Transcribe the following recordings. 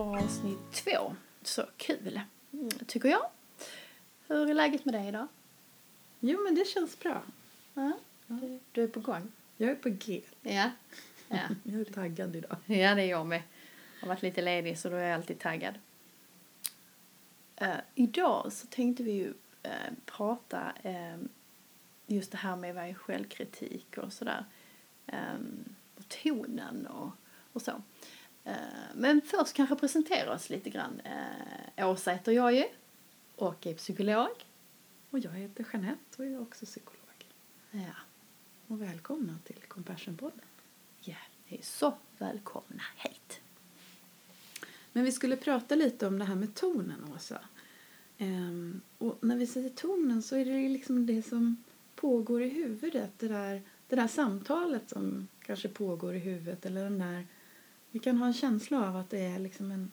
avsnitt två. Så kul, tycker jag. Hur är läget med dig idag? Jo, men det känns bra. Ja, du, du är på gång? Jag är på G. Ja. ja. Jag är taggad idag. Ja, det är jag med. Jag har varit lite ledig så då är jag alltid taggad. Uh, idag så tänkte vi ju uh, prata uh, just det här med vad är självkritik och sådär. Um, och tonen och, och så. Men först kanske presentera oss lite grann. Åsa heter jag ju och är psykolog. Och jag heter Jeanette och jag är också psykolog. Ja. Och välkomna till Compassion-podden. Ja, ni är så välkomna hit. Men vi skulle prata lite om det här med tonen, Åsa. Ehm, och när vi säger tonen så är det liksom det som pågår i huvudet. Det där, det där samtalet som kanske pågår i huvudet. Eller den där, vi kan ha en känsla av att det är liksom en,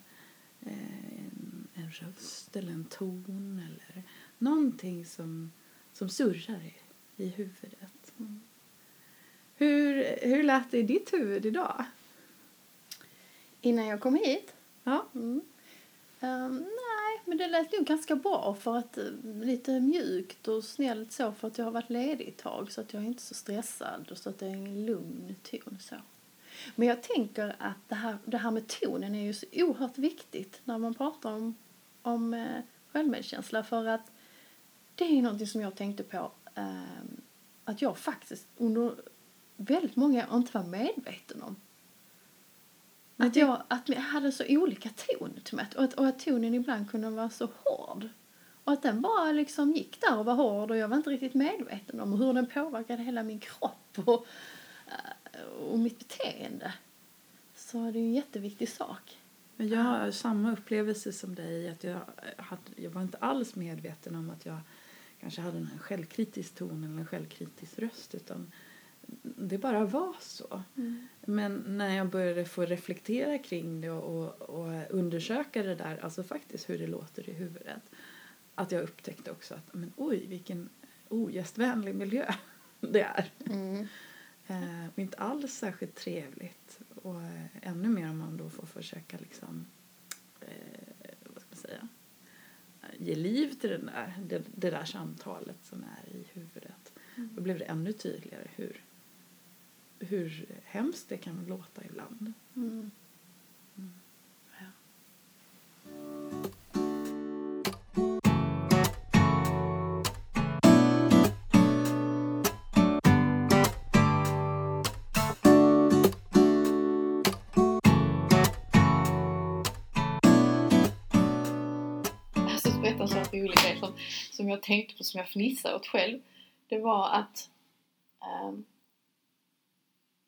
en, en röst eller en ton eller någonting som, som surrar i, i huvudet. Mm. Hur, hur lät det i ditt huvud idag? Innan jag kom hit? Ja. Mm. Um, nej, men det lät nog ganska bra för att uh, lite mjukt och snällt så för att jag har varit ledig ett tag så att jag är inte så stressad och så att det är en lugn ton så. Men jag tänker att det här, det här med tonen är ju så oerhört viktigt när man pratar om, om uh, självmedkänsla för att det är någonting som jag tänkte på uh, att jag faktiskt under väldigt många år inte var medveten om. Att jag, att jag hade så olika ton till mig och att, och att tonen ibland kunde vara så hård. Och att den bara liksom gick där och var hård och jag var inte riktigt medveten om hur den påverkade hela min kropp och, eh, och mitt beteende. Så det är en jätteviktig sak. Men jag har samma upplevelse som dig. Att jag, hade, jag var inte alls medveten om att jag kanske hade en självkritisk ton eller en självkritisk röst. Utan det bara var så. Mm. Men när jag började få reflektera kring det och, och, och, undersöka det där, alltså faktiskt hur det låter i huvudet, att jag upptäckte också att men oj, vilken ogästvänlig miljö det är. Mm. Eh, och inte alls särskilt trevligt. Och eh, ännu mer om man då får försöka liksom, eh, vad ska man säga, ge liv till den där, det, det där samtalet som är i huvudet. Mm. Då blev det ännu tydligare hur hur hemskt det kan låta ibland. Mm. Mm. Ja. Berätta en sån rolig grej som, som jag tänkte på, som jag fnissade åt själv. Det var att um,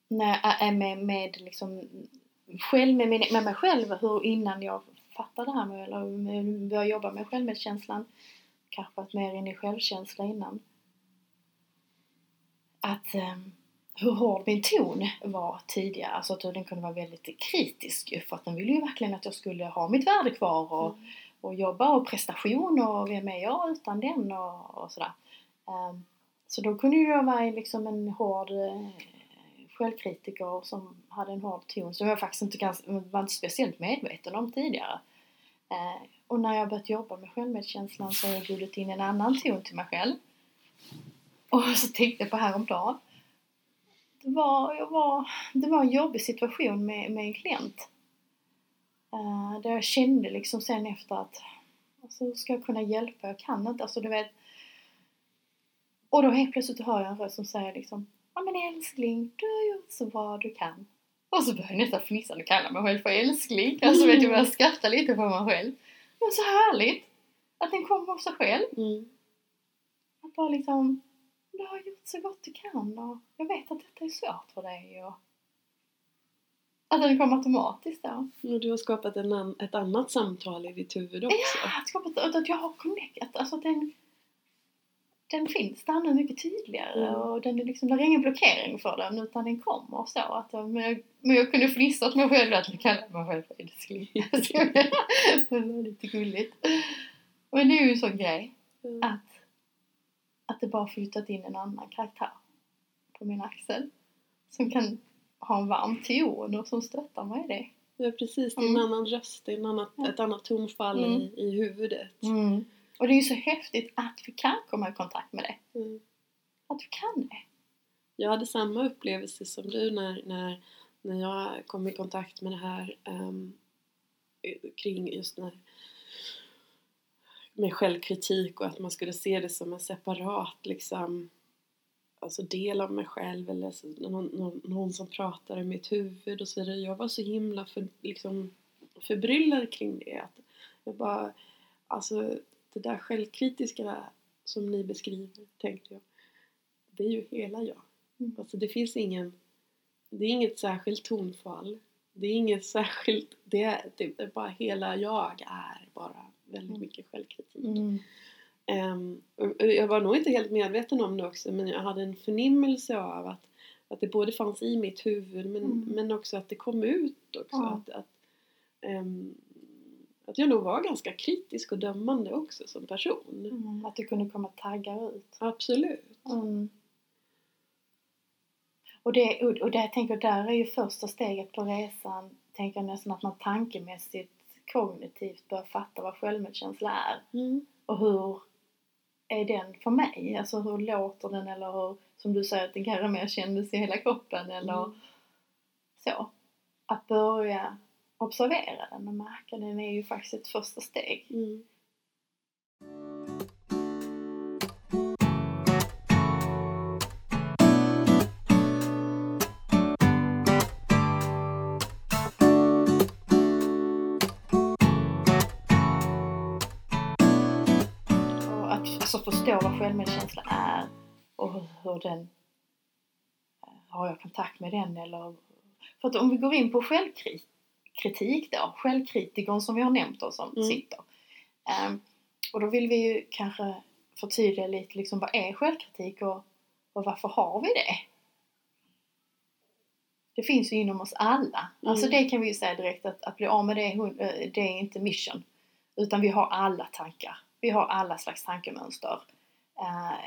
när jag är med, med liksom själv, med, min, med mig själv, hur innan jag fattade det här med, eller började jobba med självmedkänslan, kanske varit mer inne i självkänsla innan. Att um, hur hård min ton var tidigare, alltså att den kunde vara väldigt kritisk för att den ville ju verkligen att jag skulle ha mitt värde kvar och, mm och jobba och prestation och vem är jag utan den och, och sådär. Um, så då kunde ju jag vara liksom en hård eh, självkritiker som hade en hård ton som jag faktiskt inte ganska, var inte speciellt medveten om tidigare. Eh, och när jag börjat jobba med självmedkänslan så har jag bjudit in en annan ton till mig själv. Och så tänkte jag på häromdagen. Det var, jag var, det var en jobbig situation med, med en klient. Eh, där jag kände liksom sen efter att alltså, ska jag kunna hjälpa? Jag kan inte. Alltså du vet. Och då helt plötsligt hör jag en röst som säger liksom Ja men älskling, du har gjort så bra du kan. Och så börjar jag nästan fnissa och kalla mig själv för älskling. Alltså vet du, jag skratta lite på mig själv. Var så härligt att den kom av sig själv. Mm. Att bara liksom, du har gjort så gott du kan och jag vet att detta är svårt för dig. Och att den kom automatiskt då. Och du har skapat en, ett annat samtal i ditt huvud också. Ja, skapat, att jag har connectat. Alltså den den finns där nu mycket tydligare mm. och den är liksom, det är ingen blockering för den utan den kommer så. Att, men, jag, men jag kunde fnissa åt mig själv att jag kallade mig själv för älskling. det var lite gulligt. Men det är ju en sån grej mm. att, att det bara flyttat in en annan karaktär på min axel som kan ha en varm ton och som stöttar mig i det. Ja, precis. Det är en Mm. annan röst, det är en annat, Ja. ett annat tonfall Mm. i, i huvudet. Mm. Och det är ju så häftigt att vi kan komma i kontakt med det. Mm. Att vi kan det. Jag hade samma upplevelse som du när, när, när jag kom i kontakt med det här ehm, kring just när, med självkritik och att man skulle se det som en separat liksom, alltså del av mig själv eller så, någon, någon, någon som pratar i mitt huvud och så vidare. Jag var så himla för, liksom, förbryllad kring det. Att jag bara, alltså det där självkritiska som ni beskriver, tänkte jag, det är ju hela jag. Mm. Alltså det finns ingen, det är inget särskilt tonfall. Det är inget särskilt, det är, det är bara hela jag är bara väldigt Mm. mycket självkritik. Mm. Ehm, jag var nog inte helt medveten om det också men jag hade en förnimmelse av att, att det både fanns i mitt huvud men, Mm. men också att det kom ut också. Ja. Att, att, ehm, att jag nog var ganska kritisk och dömande också som person. Mm. Att det kunde komma taggar ut. Absolut. Mm. Och, det, och det jag tänker, där är ju första steget på resan, tänker jag nästan att man tankemässigt, kognitivt börjar fatta vad självmedkänsla är. Mm. Och hur är den för mig? Alltså hur låter den eller hur, som du säger, att den kanske mer kändes i hela kroppen eller Mm. så. Att börja observera den och märka den är ju faktiskt ett första steg. Mm. Alltså, förstå vad självmedkänsla är och hur, hur den... eh, Har jag kontakt med den eller... För att om vi går in på självkritik då, självkritikern som vi har nämnt och som Mm. sitter. Ehm, och då vill vi ju kanske förtydliga lite liksom vad är självkritik och, och varför har vi det? Det finns ju inom oss alla. Alltså Mm. det kan vi ju säga direkt att, att bli av med det, eh, det är inte mission. Utan vi har alla tankar. Vi har alla slags tankemönster. Eh,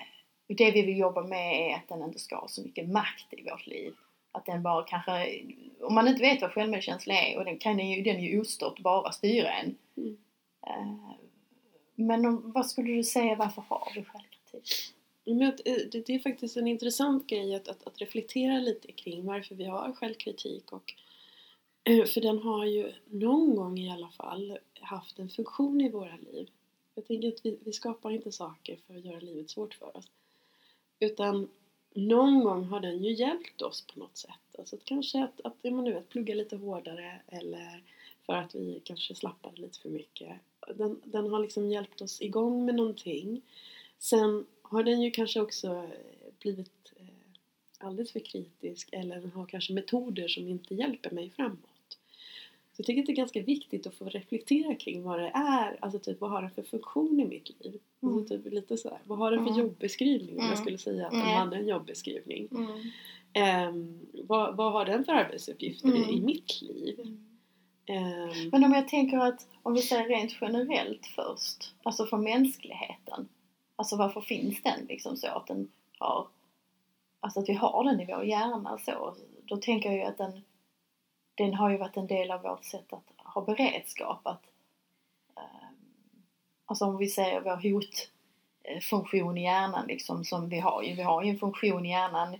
det vi vill jobba med är att den inte ska ha så mycket makt i vårt liv. Att den bara kanske, om man inte vet vad självmedkänsla är och den kan ju, den ju ostört bara styra en. Mm. Eh, men om, vad skulle du säga, varför har vi självkritik? Men eh, det, är faktiskt en intressant grej att, att, att reflektera lite kring varför vi har självkritik. Och, för den har ju någon gång i alla fall haft en funktion i våra liv. Jag tänker att vi, vi skapar inte saker för att göra livet svårt för oss. Utan någon gång har den ju hjälpt oss på något sätt. Alltså att kanske att, att ja, nu, att plugga lite hårdare eller för att vi kanske slappade lite för mycket. Den, den har liksom hjälpt oss igång med någonting. Sen har den ju kanske också eh, blivit eh, alldeles för kritisk eller har kanske metoder som inte hjälper mig framåt. Så jag tycker att det är ganska viktigt att få reflektera kring vad det är, alltså typ vad har den för funktion i mitt liv? Mm. Alltså typ lite sådär, vad har den för Mm. jobbeskrivning om jag Mm. skulle säga att den Mm. hade en jobbeskrivning? Ehm, vad, vad har den för arbetsuppgifter i, Mm. mitt liv? Ehm, Men om jag tänker att, om vi säger rent generellt först, alltså för mänskligheten. Alltså varför finns den liksom så att den har, alltså att vi har den i vår hjärna så. Då tänker jag ju att den, den har ju varit en del av vårt sätt att ha beredskap. Att, eh, alltså om vi säger vår hotfunktion i hjärnan liksom som vi har ju. Vi har ju en funktion i hjärnan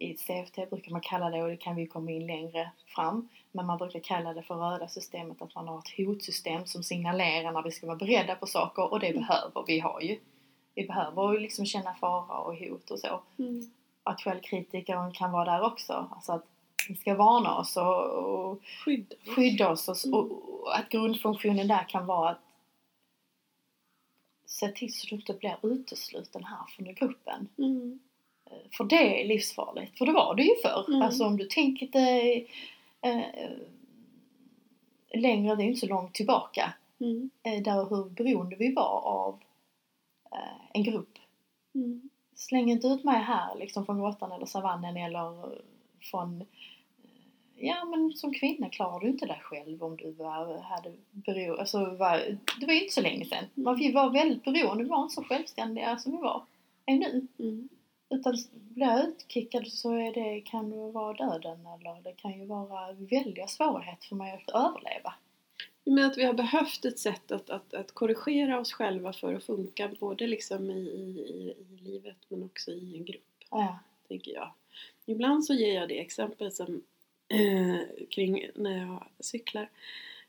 i CFT brukar man kalla det och det kan vi komma in längre fram. Men man brukar kalla det för röda systemet att man har ett hotsystem som signalerar när vi ska vara beredda på saker och det behöver vi ha ju. Vi behöver ju liksom känna fara och hot och så. mm, Att självkritikern kan vara där också. Alltså att ska varna oss och, och skydd. skydda oss och, och, och att grundfunktionen där kan vara att se till så du inte blir utesluten här från gruppen. Mm, För det är livsfarligt. För det var det ju förr. Mm. Alltså om du tänker dig eh, längre, det är ju inte så långt tillbaka. mm, Eh, där hur beroende vi var av eh, en grupp. mm, Släng inte ut mig här liksom från grottan eller savannen eller från eh, Ja men som kvinna klarar du inte dig själv om du var, hade bero, alltså var, det var ju inte så länge sedan. Mm. Man, vi var väldigt beroende, vi var inte så självständiga som vi var är nu. mm. Utan blir jag utkickad så är det, kan det vara döden eller det kan ju vara väldiga svårigheter för mig att överleva. Men att vi har behövt ett sätt att, att, att korrigera oss själva för att funka både liksom i, i, i, i livet men också i en grupp, Ja. tänker jag. Ibland så ger jag det exempel som eh, kring när jag cyklar.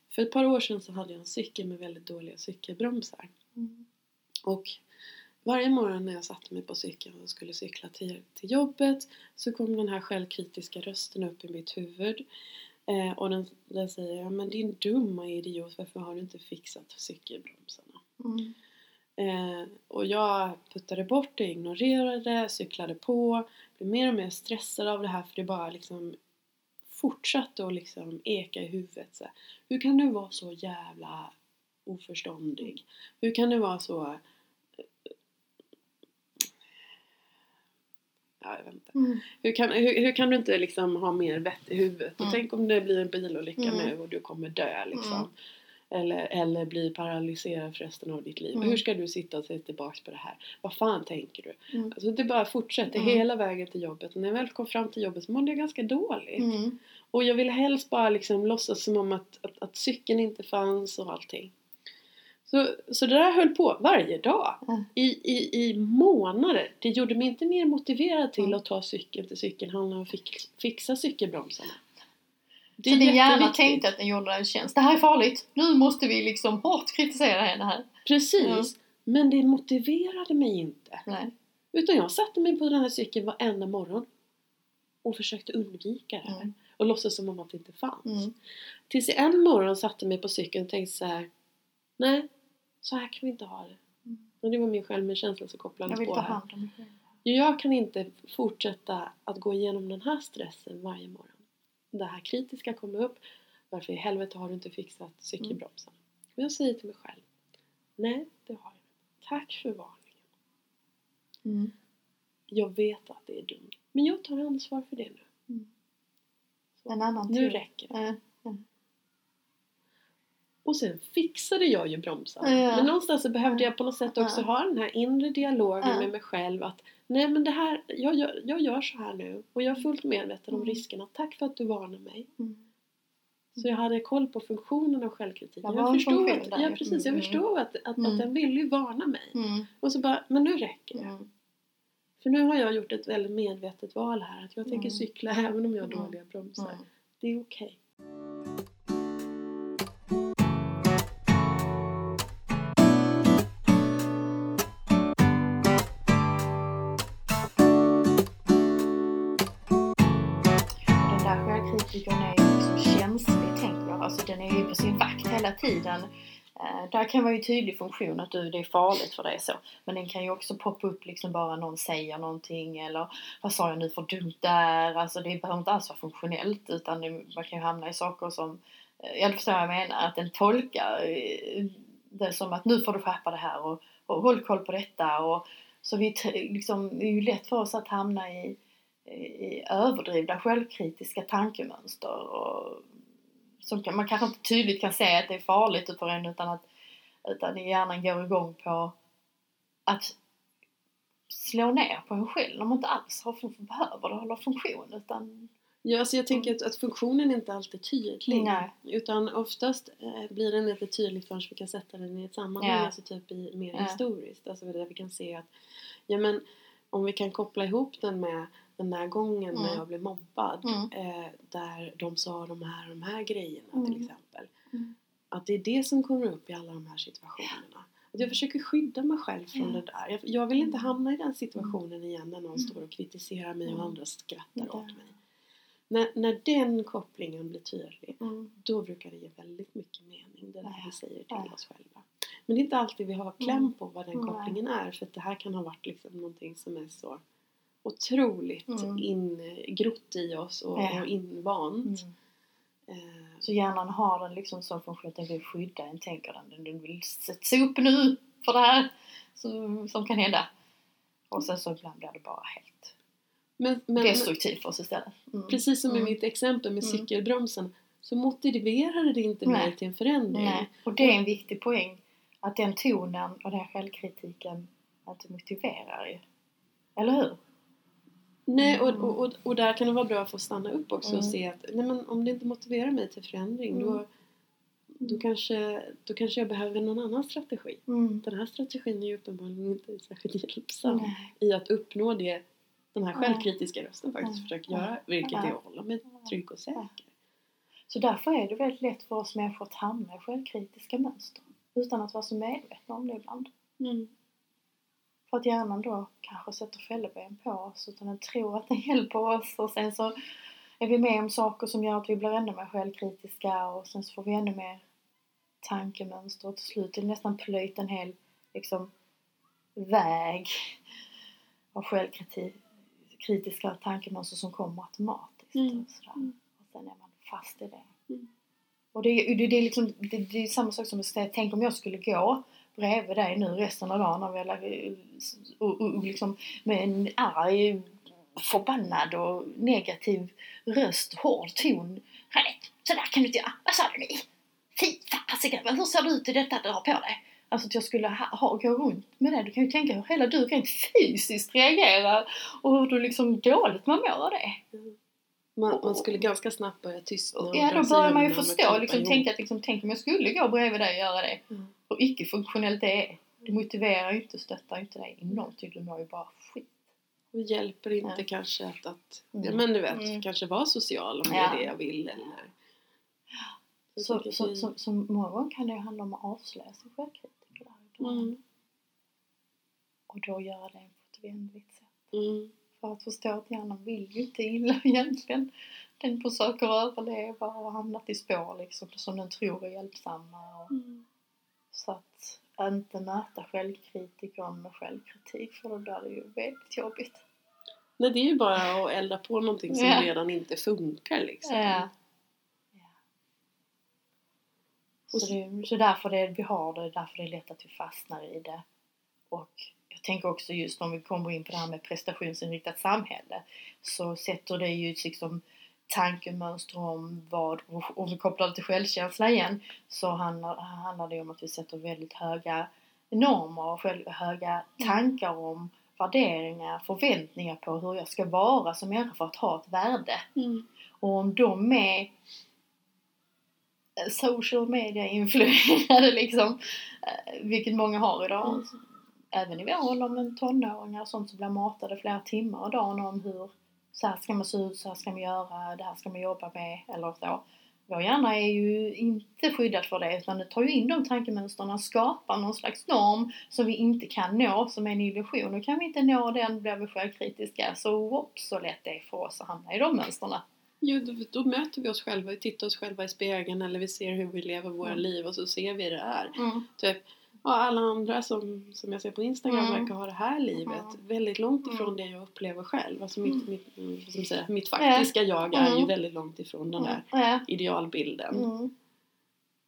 För ett par år sedan så hade jag en cykel med väldigt dåliga cykelbromsar. Mm. Och varje morgon när jag satte mig på cykeln och skulle cykla till, till jobbet så kom den här självkritiska rösten upp i mitt huvud. Eh, och den, den säger ja, men din dumma idiot, varför har du inte fixat cykelbromsarna? Mm. Eh, och jag puttade bort det, ignorerade, cyklade på, blev mer och mer stressad av det här för det bara liksom fortsatte att liksom eka i huvudet. Så här, Hur kan du vara så jävla oförståndig? Hur kan du vara så... Ja, jag vet inte. Mm. Hur kan, hur, hur kan du inte liksom ha mer vett i huvudet? Och Mm. tänk om det blir en bilolycka Mm. nu och du kommer dö liksom. Eller, eller bli paralyserad för resten av ditt liv. Mm. Hur ska du sitta och se tillbaks på det här? Vad fan tänker du? Mm. Alltså det bara fortsätter Mm. hela vägen till jobbet. Och när jag väl kom fram till jobbet så mådde jag ganska dåligt. Mm. Och jag ville helst bara liksom låtsas som om att, att, att cykeln inte fanns och allting. Så, så det där höll på varje dag. Mm. I, i, I månader. Det gjorde mig inte mer motiverad till Mm. att ta cykeln till cykelhandlaren och fix, fixa cykelbromsarna. Det så din hjärna tänkte att den gjorde en tjänst. Det här är farligt. Nu måste vi liksom hårt kritisera henne här. Precis. Ja. Men det motiverade mig inte. Nej. Utan jag satte mig på den här cykeln varenda morgon. Och försökte undvika det här. Mm. Och låtsas som om att det inte fanns. Mm. Tills jag en morgon satte mig på cykeln och tänkte så här. Nej, så här kan vi inte ha det. Mm. Och det var min självmedkänsla som Jag kopplades vill på ta här. hand om själv. Jag kan inte fortsätta att gå igenom den här stressen varje morgon. Det här kritiska kommer upp. Varför i helvete har du inte fixat cykelbromsen? Och jag säger till mig själv. Nej, det har jag inte. Tack för varningen. Mm. Jag vet att det är dumt. Men jag tar ansvar för det nu. Mm. En annan nu tur. räcker det. Och sen fixade jag ju bromsarna. Ja. Men någonstans så behövde jag på något sätt också Ja. ha den här inre dialogen Ja. med mig själv. Att nej men det här, jag gör, jag gör så här nu. Och jag är fullt medveten om Mm. riskerna. Tack för att du varnar mig. Mm. Så jag hade koll på funktionen av självkritiken. Jag en förstod, att, ja, precis, jag Mm. förstod att, att, Mm. att den ville ju varna mig. Mm. Och så bara, men nu räcker det. Mm. För nu har jag gjort ett väldigt medvetet val här. Att jag tänker Mm. cykla även om jag har dåliga bromsar. Det är okej. Den tiden. Eh, där kan vara ju tydlig funktion att du, det är farligt för dig så. Men den kan ju också poppa upp liksom bara någon säger någonting eller vad sa jag nu för dumt där? Alltså det behöver inte alls vara funktionellt utan det, man kan ju hamna i saker som, eh, jag förstår vad jag menar, att den tolkar eh, det som att nu får du skärpa det här och, och håll koll på detta och så vi liksom, det är ju lätt för oss att hamna i i överdrivna självkritiska tankemönster och som man kanske inte tydligt kan säga att det är farligt för en utan att utan hjärnan går igång på att slå ner på en själv när man inte alls har, behöver det hålla funktion utan Ja, alltså jag tänker att, att funktionen inte alltid är tydlig. Nej. Utan oftast eh, blir den inte tydlig förrän vi kan sätta den i ett sammanhang, Ja. alltså typ i, mer Ja. historiskt. Alltså där vi kan se att, ja men om vi kan koppla ihop den med den där gången när Mm. jag blev mobbad. Mm. Eh, där de sa de här de här grejerna Mm. till exempel. Mm. Att det är det som kommer upp i alla de här situationerna. Att jag försöker skydda mig själv från det där. Jag, jag vill inte hamna i den situationen igen när någon Mm. står och kritiserar mig och Mm. andra skrattar åt mig. När, när den kopplingen blir tydlig, mm. då brukar det ge väldigt mycket mening, det där vi säger till oss själva. Men det är inte alltid vi har kläm Mm. på vad den kopplingen är, för det här kan ha varit liksom någonting som är så otroligt Mm. ingrott i oss och, Ja. och invant. Mm. Eh, Så hjärnan har den liksom som funktion att den vill skydda en, tänker den. Den vill sätta upp nu för det här som, som kan hända. Och sen så ibland blir det bara helt men, men, destruktivt för oss istället. Mm. precis som i Mm. mitt exempel med Mm. cykelbromsen så motiverade det inte mig till en förändring. Nej. Och det är en viktig poäng. Att den tonen och den självkritiken att det motiverar ju. Eller hur? Nej, och, Mm. och, och, och där kan det vara bra att få stanna upp också och Mm. se att nej, men om det inte motiverar mig till förändring då, Mm. då, kanske, då kanske jag behöver någon annan strategi. Mm. Den här strategin är ju uppenbarligen inte särskilt hjälpsam Nej. i att uppnå det den här självkritiska rösten faktiskt Nej. försöker göra, vilket är att hålla mig trygg och säker. Så därför är det väldigt lätt för oss människor att hamna i självkritiska mönster utan att vara så medvetna om det ibland. Mm. För att hjärnan då kanske sätter fälleben på oss utan den tror att den hjälper oss och sen så är vi med om saker som gör att vi blir ännu mer självkritiska och sen så får vi ännu mer tankemönster och till slut är det nästan plöjt en hel liksom väg av självkritiska tankemönster som kommer automatiskt. Mm. Och, sådär. Mm. och sen är man fast i det. Mm. Och det, är- det, det, är liksom, det, det är samma sak som att tänk om jag skulle gå bredvid dig nu resten av dagen och, vi och, och, och liksom med en arg, förbannad och negativ röst, hård ton. Jeanette, sådär kan du inte göra. Vad sa du nu? Fy fasiken, hur ser du ut i detta du har på dig? Alltså att jag skulle ha, ha, gå runt med det. Du kan ju tänka hur hela du rent fysiskt reagerar och hur du liksom dåligt man mår av det. Man, man skulle ganska snabbt börja tystna och Ja, då börjar man ju och förstå, liksom, tänka att liksom, tänk om jag skulle gå bredvid dig och göra det. Mm. Hur icke-funktionellt det är. Det motiverar ju inte, stöttar ju inte dig någonting. Du mår ju bara skit. Och hjälper inte Nej. kanske att, att ja, Mm. men du vet, Mm. kanske vara social om det Ja. är det jag vill eller Så, så, vi- så, så många gånger kan det ju handla om att avslöja sin självkritiker. där. Mm. Och då göra det på ett vänligt sätt. Mm. För att förstå att hjärnan vill ju inte illa egentligen. Den försöker överleva och har hamnat i spår liksom som den tror är hjälpsamma. Och, Mm. Så att inte möta självkritikern med självkritik för då blir det ju väldigt jobbigt. Nej, det är ju bara att elda på någonting som Ja. redan inte funkar liksom. Ja. Så, det, så därför det, vi har det, därför det är lätt att vi fastnar i det. Och tänker också just om vi kommer in på det här med prestationsinriktat samhälle så sätter det ju liksom tankemönster om vad, om vi kopplar det till självkänsla igen, så handlar, handlar det om att vi sätter väldigt höga normer och själv, höga tankar om värderingar, förväntningar på hur jag ska vara som människa för att ha ett värde. Mm. Och om de är social media influerade liksom, eh, vilket många har idag, Mm. Även i vår ålder med tonåringar och sånt som blir matade flera timmar om dagen om hur så här ska man se ut, så här ska man göra, det här ska man jobba med eller så. Vår hjärna är ju inte skyddad för det utan det tar ju in de tankemönsterna och skapar någon slags norm som vi inte kan nå, som är en illusion. Och kan vi inte nå den blir vi självkritiska. Så whoop, så lätt det är för oss att hamna i de mönsterna. Jo, då, då möter vi oss själva, vi tittar oss själva i spegeln eller vi ser hur vi lever våra Mm. liv och så ser vi det här. Mm. Typ, ja, alla andra som, som jag ser på Instagram Mm. verkar ha det här livet Mm. väldigt långt ifrån Mm. det jag upplever själv. Alltså mitt, Mm. mitt, mm, man säga, mitt faktiska jag är ju Mm. väldigt långt ifrån den där Ja. idealbilden. Mm.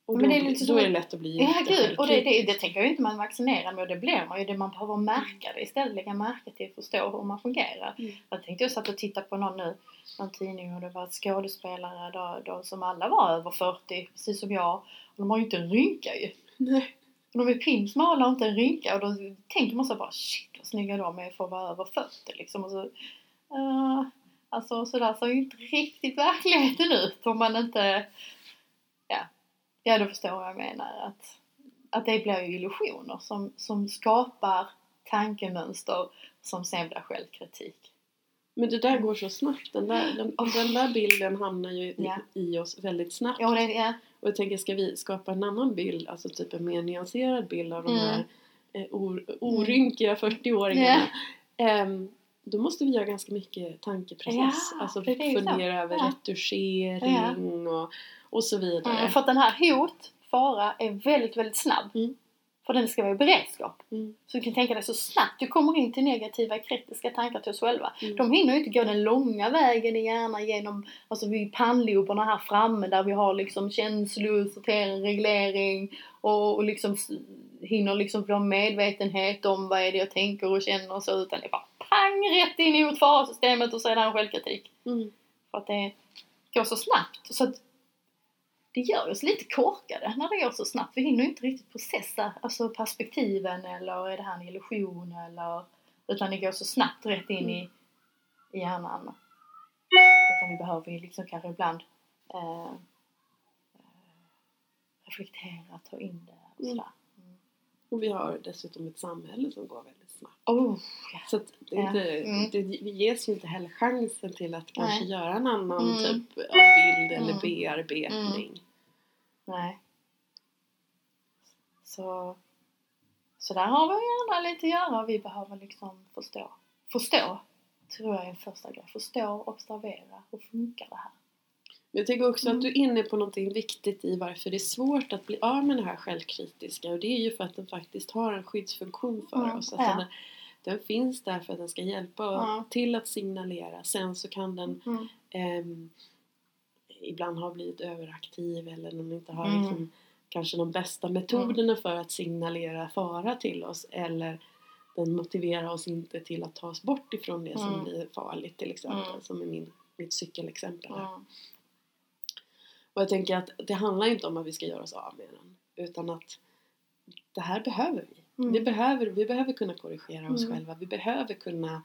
Och Men då, det är lite då som är det lätt att bli Ja, gud. Och det, det, det tänker jag inte man vaccinerar med och det blir man ju. Det man behöver märka det istället. Lägga märke till förstå hur man fungerar. Mm. Jag tänkte jag satt och tittade på någon nu, någon tidning och det var skådespelare då, då, som alla var över 40, precis som jag. Och de har ju inte en rynka ju. Nej. Och de är pinsmala och inte en rynka och då tänker man så bara shit vad snygga de är för att vara över 40 liksom. Och så, uh, alltså så där ser ju inte riktigt verkligheten ut om man inte, ja, ja du förstår vad jag menar. Att, att det blir ju illusioner som, som skapar tankemönster som sen blir självkritik. Men det där går så snabbt. Den där, den, den där bilden hamnar ju Ja. i oss väldigt snabbt. Ja, det, ja. Och jag tänker, ska vi skapa en annan bild, alltså typ en mer nyanserad bild av de Mm. här eh, or, orynkiga 40-åringarna. ehm, då måste vi göra ganska mycket tankeprocess. Ja, alltså så. fundera över Ja. retuschering och, och så vidare. Mm, för att den här hot, fara, är väldigt, väldigt snabb. Mm. För den ska vara i beredskap. Mm. Så du kan tänka dig så snabbt du kommer in till negativa kritiska tankar till oss själva. Mm. De hinner ju inte gå den långa vägen i hjärnan genom, alltså vid pannloberna här framme där vi har liksom känslor, sortering, reglering och, och liksom hinner liksom få medvetenhet om vad är det jag tänker och känner och så utan det är bara pang rätt in i farsystemet och sedan självkritik. Mm. För att det går så snabbt. Så att det gör oss lite korkade när det går så snabbt. Vi hinner ju inte riktigt processa alltså perspektiven eller är det här en illusion eller utan det går så snabbt rätt in i i hjärnan. Utan vi behöver ju liksom kanske ibland eh, reflektera, ta in det och Mm. sådär. Mm. Och vi har dessutom ett samhälle som går väldigt snabbt. Oh, ja. Så att det, Mm. det, ges ju inte heller chansen till att kanske Nej. göra en annan Mm. typ av bild eller Mm. bearbetning. Nej. Så, så där har vi gärna lite att göra. Vi behöver liksom förstå. Förstå, tror jag är första grej. Förstå, observera. Hur funkar det här? Men jag tycker också Mm. att du är inne på någonting viktigt i varför det är svårt att bli av med det här självkritiska och det är ju för att den faktiskt har en skyddsfunktion för Mm, oss. Alltså ja. den, den finns där för att den ska hjälpa Ja. till att signalera. Sen så kan den Mm. ehm, ibland ha blivit överaktiv eller den inte har Mm. liksom, kanske de bästa metoderna för att signalera fara till oss eller den motiverar oss inte till att ta oss bort ifrån det som Mm. blir farligt till exempel Mm. som i min, mitt cykelexempel. här. Mm. Och jag tänker att det handlar inte om att vi ska göra oss av med den utan att det här behöver vi. Mm. Vi, behöver, vi behöver kunna korrigera oss Mm. själva. Vi behöver kunna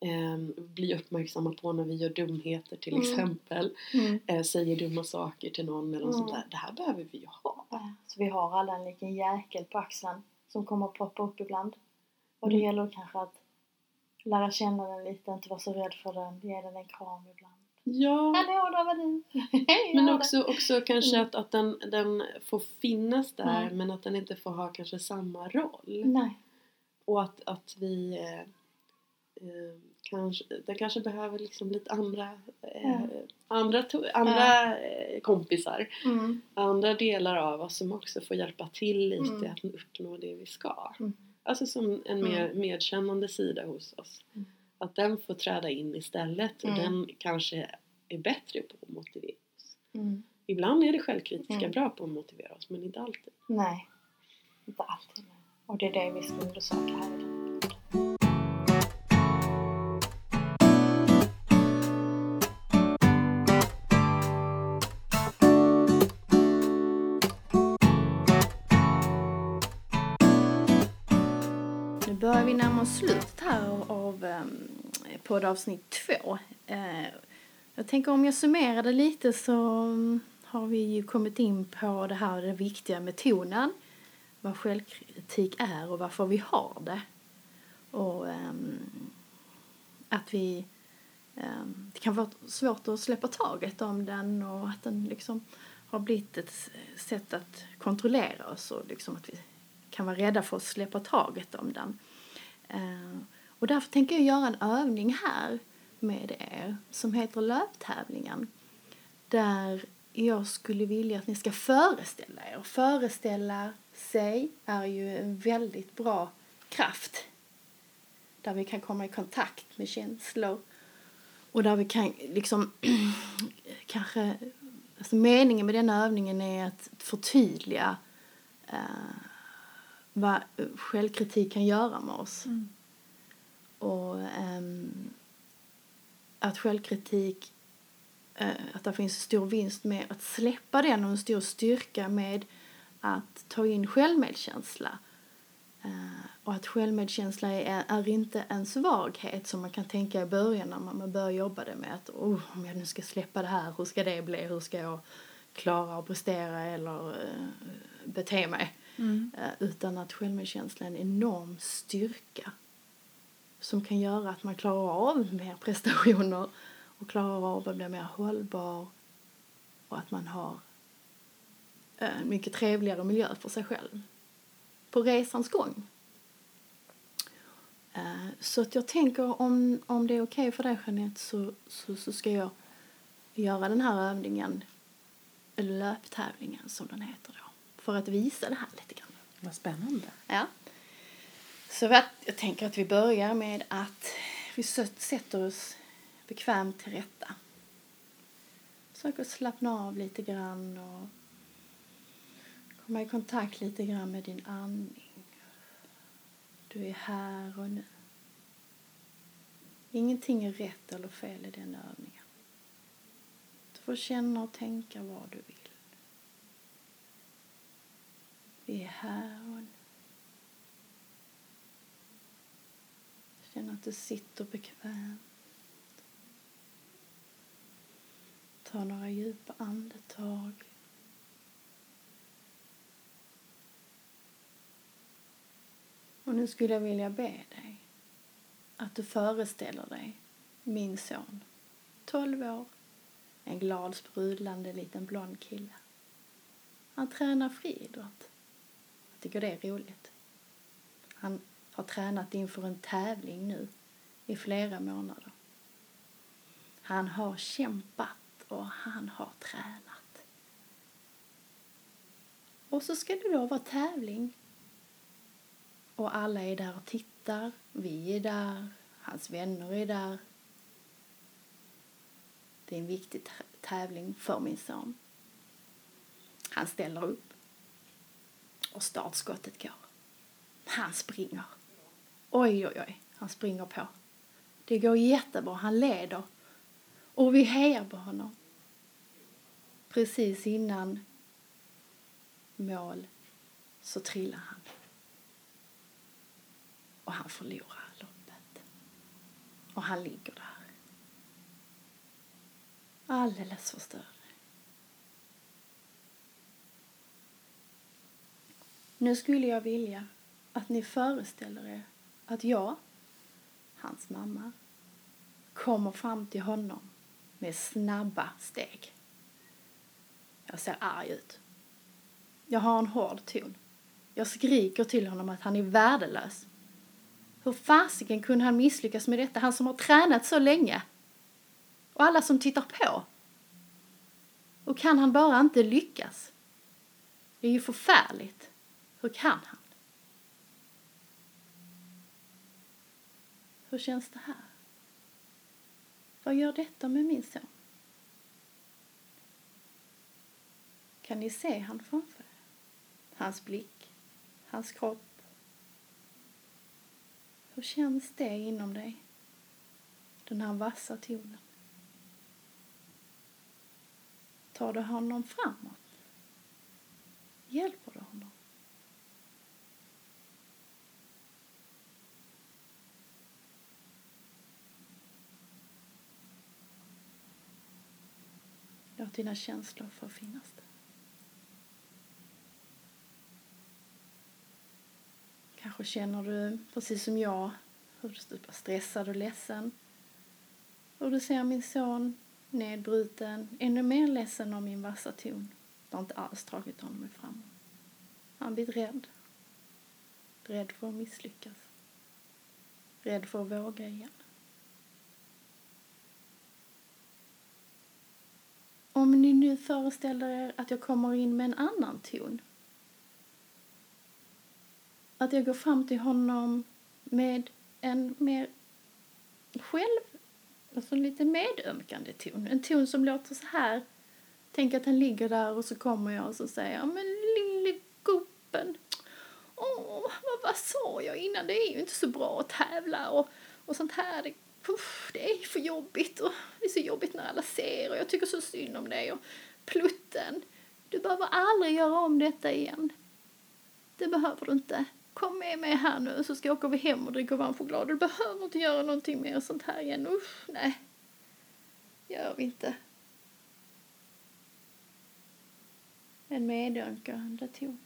ehm, bli uppmärksamma på när vi gör dumheter till Mm. exempel. Mm. Eh, säger dumma saker till någon eller något Mm. sånt där. Det här behöver vi ju ha. Så vi har alla en liten jäkel på axeln som kommer att poppa upp ibland. Och det Mm. gäller kanske att lära känna den lite, inte vara så rädd för den, ge den en kram ibland. Ja, Hallå, där var du! Men också, också kanske Mm. att, att den, den får finnas där Mm. men att den inte får ha kanske samma roll. Nej. Och att, att vi eh, eh, kanske, den kanske behöver liksom lite andra, eh, Ja. andra, to- andra eh, kompisar. Mm. Andra delar av oss som också får hjälpa till lite Mm. att uppnå det vi ska. Mm. Alltså som en Mm. mer medkännande sida hos oss. Att den får träda in istället och Mm. den kanske är bättre på att motivera oss. Mm. Ibland är det självkritiska Mm. bra på att motivera oss men inte alltid. Nej, inte alltid. Och det är det vi ska undersöka här idag. Vi närma oss slutet här av, ehm, av um, poddavsnitt två. Eh, jag tänker om jag summerar det lite så mm, har vi ju kommit in på det här det viktiga med tonen. Vad självkritik är och varför vi har det. Och um, att vi... Ehm, det kan vara svårt att släppa taget om den och att den liksom har blivit ett sätt att kontrollera oss och liksom att vi kan vara rädda för att släppa taget om den. Eh, och därför tänker jag göra en övning här med er som heter löptävlingen. Där jag skulle vilja att ni ska föreställa er. Föreställa sig är ju en väldigt bra kraft. Där vi kan komma i kontakt med känslor. Och där vi kan liksom kanske... Alltså meningen med den övningen är att förtydliga eh, vad självkritik kan göra med oss. Och ehm, att självkritik, eh, att det finns stor vinst med att släppa den och en stor styrka med att ta in självmedkänsla. Eh, och att självmedkänsla är, är inte en svaghet som man kan tänka i början när man börjar jobba det med att oh, om jag nu ska släppa det här, hur ska det bli? Hur ska jag klara att prestera eller eh, bete mig? Mm. Eh, utan att självmedkänsla är en enorm styrka som kan göra att man klarar av mer prestationer och klarar av att bli mer hållbar och att man har en mycket trevligare miljö för sig själv på resans gång. Eh, så att jag tänker om, om det är okej för dig Jeanette så, så, så ska jag göra den här övningen, eller löptävlingen som den heter då, för att visa det här lite grann. Vad spännande. Ja. Så att, jag tänker att vi börjar med att vi sätter oss bekvämt till rätta. Försök att slappna av lite grann och komma i kontakt lite grann med din andning. Du är här och nu. Ingenting är rätt eller fel i den övningen. Du får känna och tänka vad du vill. Vi är här och nu. Känn att du sitter bekvämt. Ta några djupa andetag. Och nu skulle jag vilja be dig att du föreställer dig min son, 12 år, en glad sprudlande liten blond kille. Han tränar friidrott. Tycker det är roligt. Han har tränat inför en tävling nu i flera månader. Han har kämpat och han har tränat. Och så ska det då vara tävling. Och alla är där och tittar. Vi är där. Hans vänner är där. Det är en viktig tävling för min son. Han ställer upp. Och startskottet går. Han springer. Oj, oj, oj. Han springer på. Det går jättebra. Han leder. Och vi hejar på honom. Precis innan mål så trillar han. Och han förlorar loppet. Och han ligger där. Alldeles förstörd. Nu skulle jag vilja att ni föreställer er att jag, hans mamma, kommer fram till honom med snabba steg. Jag ser arg ut. Jag har en hård ton. Jag skriker till honom att han är värdelös. Hur fasiken kunde han misslyckas med detta? Han som har tränat så länge. Och alla som tittar på. Och kan han bara inte lyckas? Det är ju förfärligt. Hur kan han? Hur känns det här? Vad gör detta med min son? Kan ni se han framför er? Hans blick, hans kropp. Hur känns det inom dig? Den här vassa tonen. Tar du honom framåt? Hjälper du honom? Låt dina känslor få finnas där. Kanske känner du, precis som jag, hur du typ är stressad och ledsen. Och du ser min son nedbruten, ännu mer ledsen av min vassa ton. Det har inte alls tagit honom framåt. Han blir rädd. Rädd för att misslyckas. Rädd för att våga igen. Om ni nu föreställer er att jag kommer in med en annan ton. Att jag går fram till honom med en mer själv, alltså lite medömkande ton. En ton som låter så här. Tänk att han ligger där och så kommer jag och så säger jag, men lille gubben. Åh, vad, vad sa jag innan? Det är ju inte så bra att tävla och, och sånt här. Det det är för jobbigt och det är så jobbigt när alla ser och jag tycker så synd om dig och plutten. Du behöver aldrig göra om detta igen. Det behöver du inte. Kom med mig här nu så ska jag åka vi hem och dricka varm choklad. Du behöver inte göra någonting mer sånt här igen. Usch, nej. Gör vi inte. En medönkande ton.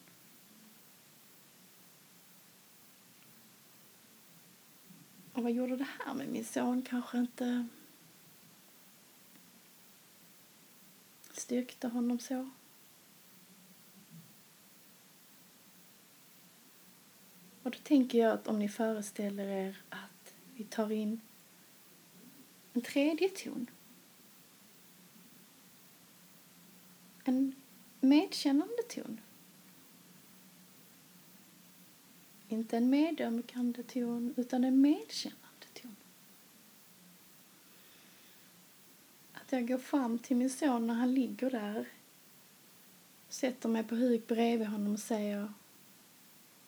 Och vad gjorde det här med min son? Kanske inte styrkte honom så. Och då tänker jag att om ni föreställer er att vi tar in en tredje ton. En medkännande ton. Inte en medömkande ton, utan en medkännande ton. Att jag går fram till min son när han ligger där, sätter mig på huk bredvid honom och säger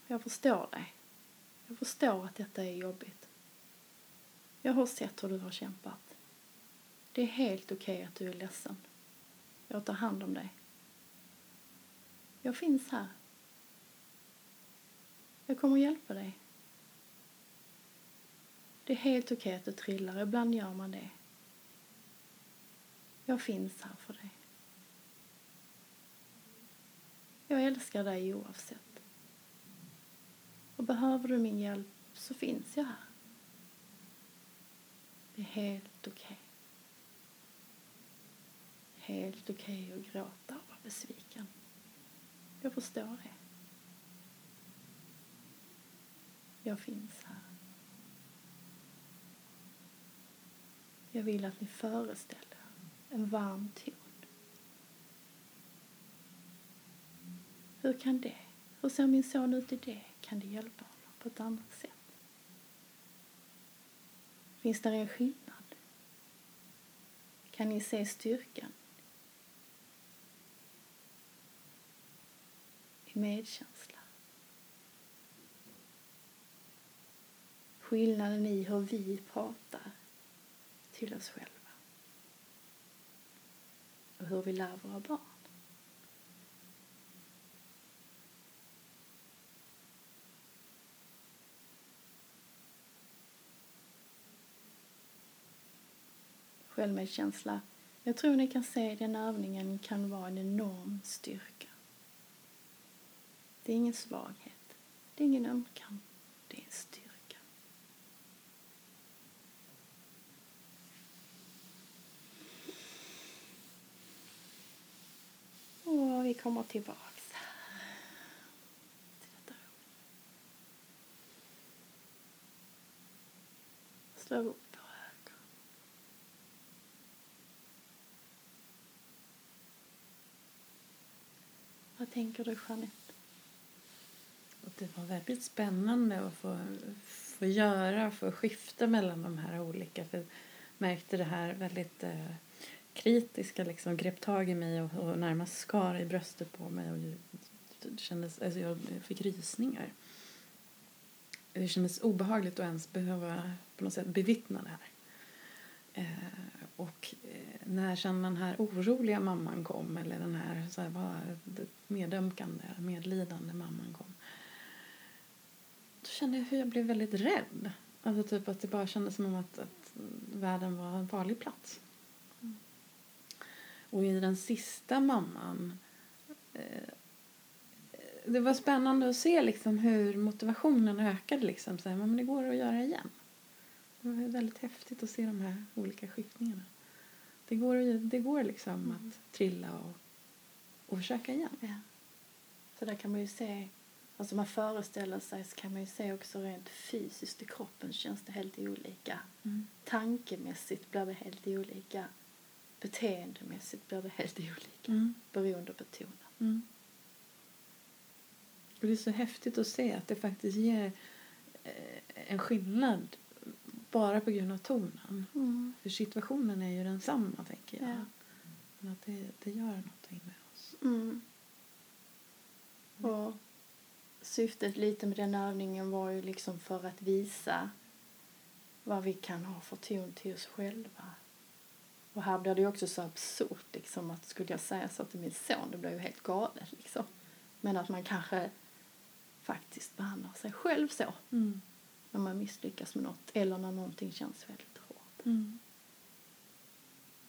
Jag förstår dig. Jag förstår att detta är jobbigt. Jag har sett hur du har kämpat. Det är helt okej okay att du är ledsen. Jag tar hand om dig. Jag finns här. Jag kommer att hjälpa dig. Det är helt okej att du trillar, ibland gör man det. Jag finns här för dig. Jag älskar dig oavsett. Och behöver du min hjälp så finns jag här. Det är helt okej. Helt okej att gråta och vara besviken. Jag förstår det. Jag finns här. Jag vill att ni föreställer en varm ton. Hur kan det? Hur ser min son ut i det? Kan det hjälpa honom på ett annat sätt? Finns det en skillnad? Kan ni se styrkan i medkänslan? Skillnaden i hur vi pratar till oss själva och hur vi lär våra barn. Självmedkänsla. Jag tror ni kan se den övningen kan vara en enorm styrka. Det är ingen svaghet. Det är ingen ömkan. Det är en styrka. Och vi kommer tillbaks till detta rum. Slå upp våra ögon. Vad tänker du, Jeanette? Och det var väldigt spännande att få, få göra, få skifta mellan de här olika. För jag märkte det här väldigt eh, kritiska liksom, grep tag i mig och, och närmast skar i bröstet på mig. Och det kändes, alltså jag fick rysningar. Det kändes obehagligt att ens behöva på något sätt bevittna det här. Eh, och eh, när sen den här oroliga mamman kom, eller den här, så här medömkande, medlidande mamman kom, då kände jag hur jag blev väldigt rädd. Alltså typ att det bara kändes som om att, att världen var en farlig plats. Och i den sista mamman eh, det var spännande att se liksom hur motivationen ökade. Liksom. Så här, men det går att göra igen. Det var väldigt häftigt att se de här olika skiftningarna. Det går, det går liksom att trilla och, och försöka igen. Ja. Så där kan man ju se, alltså man föreställer sig så kan man ju se också rent fysiskt i kroppen känns det helt olika. Mm. Tankemässigt blir det helt olika. Beteendemässigt blir det helt olika. Mm. Beroende på tonen. Mm. Och det är så häftigt att se att det faktiskt ger eh, en skillnad bara på grund av tonen. För situationen är ju densamma, tänker jag. Ja. Men att det, det gör någonting med oss. Mm. Och syftet lite med den övningen var ju liksom för att visa vad vi kan ha för ton till oss själva. Och här blir det ju också så absurt liksom att skulle jag säga så till min son, det blir ju helt galet liksom. Men att man kanske faktiskt behandlar sig själv så Mm. när man misslyckas med något eller när någonting känns väldigt hårt. Mm.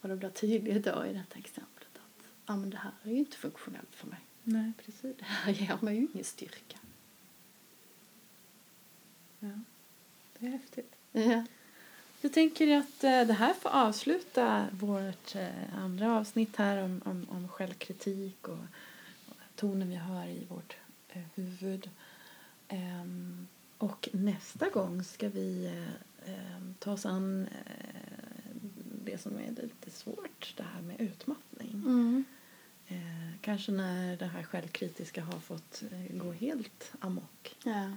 Och det blir tydligt då i detta exemplet att ja, men det här är ju inte funktionellt för mig. Nej, precis. Det här ger mig ju ingen styrka. Ja. Det är häftigt. Ja. Jag tänker att eh, det här får avsluta vårt eh, andra avsnitt här om, om, om självkritik och, och tonen vi har i vårt eh, huvud. Ehm, och nästa gång ska vi eh, ehm, ta oss an det som är lite svårt, det här med utmattning. Mm. Kanske när det här självkritiska har fått gå helt amok. Ja.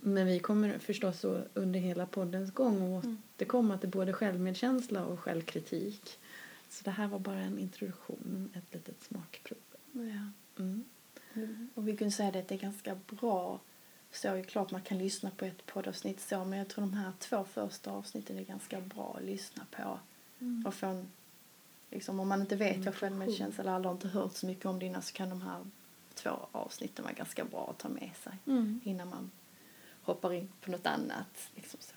Men vi kommer förstås under hela poddens gång att Mm. återkomma till både självmedkänsla och självkritik. Så det här var bara en introduktion, ett litet smakprov. ja. Mm. Och vi kunde säga det att det är ganska bra. Så är det klart man kan lyssna på ett poddavsnitt så, men jag tror de här två första avsnitten är ganska bra att lyssna på. Och få en, liksom, om man inte vet vad självmedkänsla eller aldrig inte hört så mycket om det innan så kan de här två avsnitten vara ganska bra att ta med sig Mm. innan man hoppar in på något annat. Liksom så.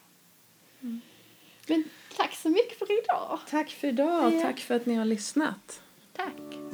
Men tack så mycket för idag. Tack för idag Ja. tack för att ni har lyssnat. Tack.